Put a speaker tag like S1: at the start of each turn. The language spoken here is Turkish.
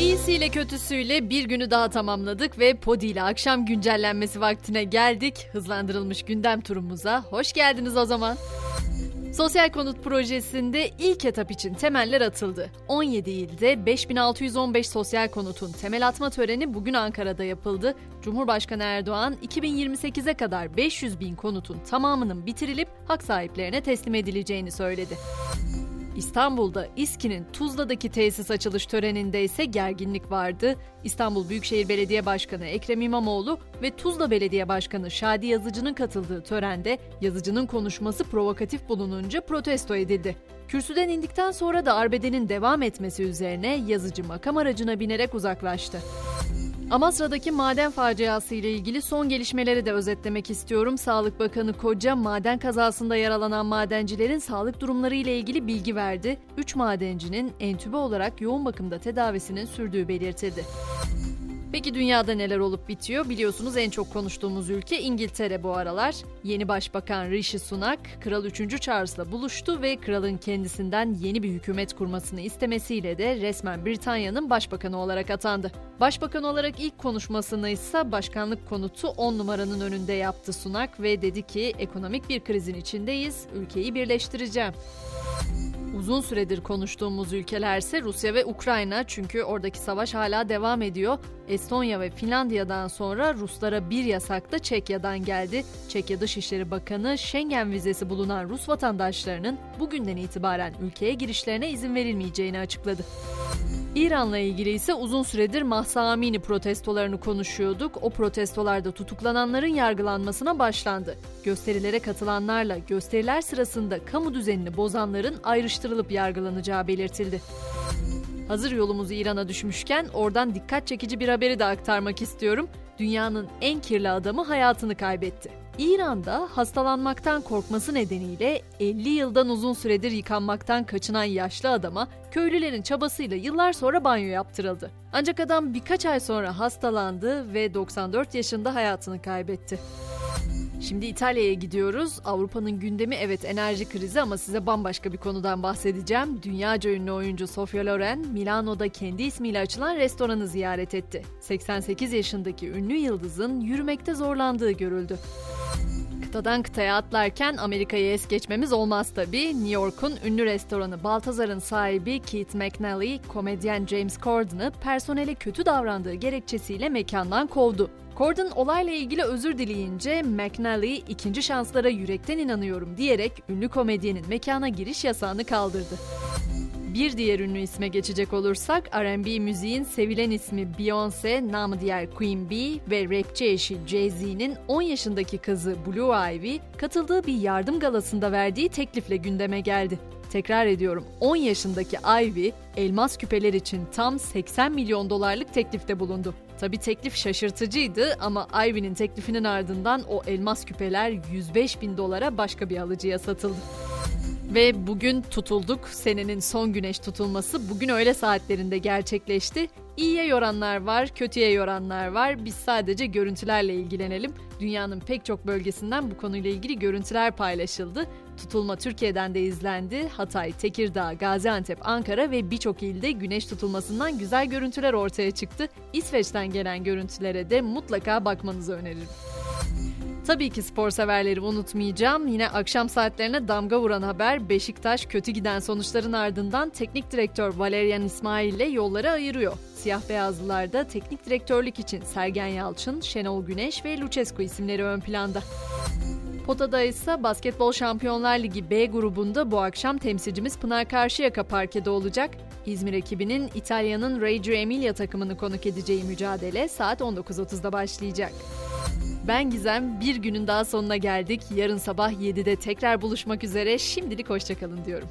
S1: İyisiyle kötüsüyle bir günü daha tamamladık ve Podi ile akşam güncellenmesi vaktine geldik. Hızlandırılmış gündem turumuza hoş geldiniz o zaman. Sosyal konut projesinde ilk etap için temeller atıldı. 17 ilde 5615 sosyal konutun temel atma töreni bugün Ankara'da yapıldı. Cumhurbaşkanı Erdoğan 2028'e kadar 500 bin konutun tamamının bitirilip hak sahiplerine teslim edileceğini söyledi. İstanbul'da İSKİ'nin Tuzla'daki tesis açılış töreninde ise gerginlik vardı. İstanbul Büyükşehir Belediye Başkanı Ekrem İmamoğlu ve Tuzla Belediye Başkanı Şadi Yazıcı'nın katıldığı törende Yazıcı'nın konuşması provokatif bulununca protesto edildi. Kürsüden indikten sonra da arbedenin devam etmesi üzerine Yazıcı makam aracına binerek uzaklaştı. Amasra'daki maden faciası ile ilgili son gelişmeleri de özetlemek istiyorum. Sağlık Bakanı Koca maden kazasında yaralanan madencilerin sağlık durumları ile ilgili bilgi verdi. 3 madencinin entübe olarak yoğun bakımda tedavisinin sürdüğü belirtildi. Peki dünyada neler olup bitiyor? Biliyorsunuz en çok konuştuğumuz ülke İngiltere bu aralar. Yeni Başbakan Rishi Sunak, Kral 3. Charles'la buluştu ve kralın kendisinden yeni bir hükümet kurmasını istemesiyle de resmen Britanya'nın başbakanı olarak atandı. Başbakan olarak ilk konuşmasını ise başkanlık konutu 10 numaranın önünde yaptı Sunak ve dedi ki ekonomik bir krizin içindeyiz, ülkeyi birleştireceğim. Uzun süredir konuştuğumuz ülkelerse Rusya ve Ukrayna çünkü oradaki savaş hala devam ediyor. Estonya ve Finlandiya'dan sonra Ruslara bir yasak da Çekya'dan geldi. Çekya Dışişleri Bakanı Schengen vizesi bulunan Rus vatandaşlarının bugünden itibaren ülkeye girişlerine izin verilmeyeceğini açıkladı. İran'la ilgili ise uzun süredir Mahsa Amini protestolarını konuşuyorduk. O protestolarda tutuklananların yargılanmasına başlandı. Gösterilere katılanlarla gösteriler sırasında kamu düzenini bozanların ayrıştırılıp yargılanacağı belirtildi. Hazır yolumuz İran'a düşmüşken oradan dikkat çekici bir haberi de aktarmak istiyorum. Dünyanın en kirli adamı hayatını kaybetti. İran'da hastalanmaktan korkması nedeniyle 50 yıldan uzun süredir yıkanmaktan kaçınan yaşlı adama köylülerin çabasıyla yıllar sonra banyo yaptırıldı. Ancak adam birkaç ay sonra hastalandı ve 94 yaşında hayatını kaybetti. Şimdi İtalya'ya gidiyoruz. Avrupa'nın gündemi evet enerji krizi ama size bambaşka bir konudan bahsedeceğim. Dünyaca ünlü oyuncu Sofia Loren, Milano'da kendi ismiyle açılan restoranı ziyaret etti. 88 yaşındaki ünlü yıldızın yürümekte zorlandığı görüldü. Kıtadan kıtaya atlarken Amerika'ya es geçmemiz olmaz tabi. New York'un ünlü restoranı Baltazar'ın sahibi Keith McNally, komedyen James Corden'ı personele kötü davrandığı gerekçesiyle mekandan kovdu. Corden olayla ilgili özür dileyince McNally ikinci şanslara yürekten inanıyorum diyerek ünlü komedyenin mekana giriş yasağını kaldırdı. Bir diğer ünlü isme geçecek olursak R&B müziğin sevilen ismi Beyoncé, namı diğer Queen Bee ve rapçi eşi Jay-Z'nin 10 yaşındaki kızı Blue Ivy katıldığı bir yardım galasında verdiği teklifle gündeme geldi. Tekrar ediyorum 10 yaşındaki Ivy elmas küpeler için tam 80 milyon dolarlık teklifte bulundu. Tabi teklif şaşırtıcıydı ama Ivy'nin teklifinin ardından o elmas küpeler 105 bin dolara başka bir alıcıya satıldı. Ve bugün tutulduk. Senenin son güneş tutulması bugün öğle saatlerinde gerçekleşti. İyiye yoranlar var, kötüye yoranlar var. Biz sadece görüntülerle ilgilenelim. Dünyanın pek çok bölgesinden bu konuyla ilgili görüntüler paylaşıldı. Tutulma Türkiye'den de izlendi. Hatay, Tekirdağ, Gaziantep, Ankara ve birçok ilde güneş tutulmasından güzel görüntüler ortaya çıktı. İsveç'ten gelen görüntülere de mutlaka bakmanızı öneririm. Tabii ki spor severleri unutmayacağım. Yine akşam saatlerine damga vuran haber Beşiktaş kötü giden sonuçların ardından teknik direktör Valerian İsmail ile yolları ayırıyor. Siyah beyazlılarda teknik direktörlük için Sergen Yalçın, Şenol Güneş ve Lucescu isimleri ön planda. Potada ise Basketbol Şampiyonlar Ligi B grubunda bu akşam temsilcimiz Pınar Karşıyaka parkede olacak. İzmir ekibinin İtalya'nın Reggio Emilia takımını konuk edeceği mücadele saat 19.30'da başlayacak. Ben Gizem, bir günün daha sonuna geldik. Yarın sabah 7'de tekrar buluşmak üzere. Şimdilik hoşçakalın diyorum.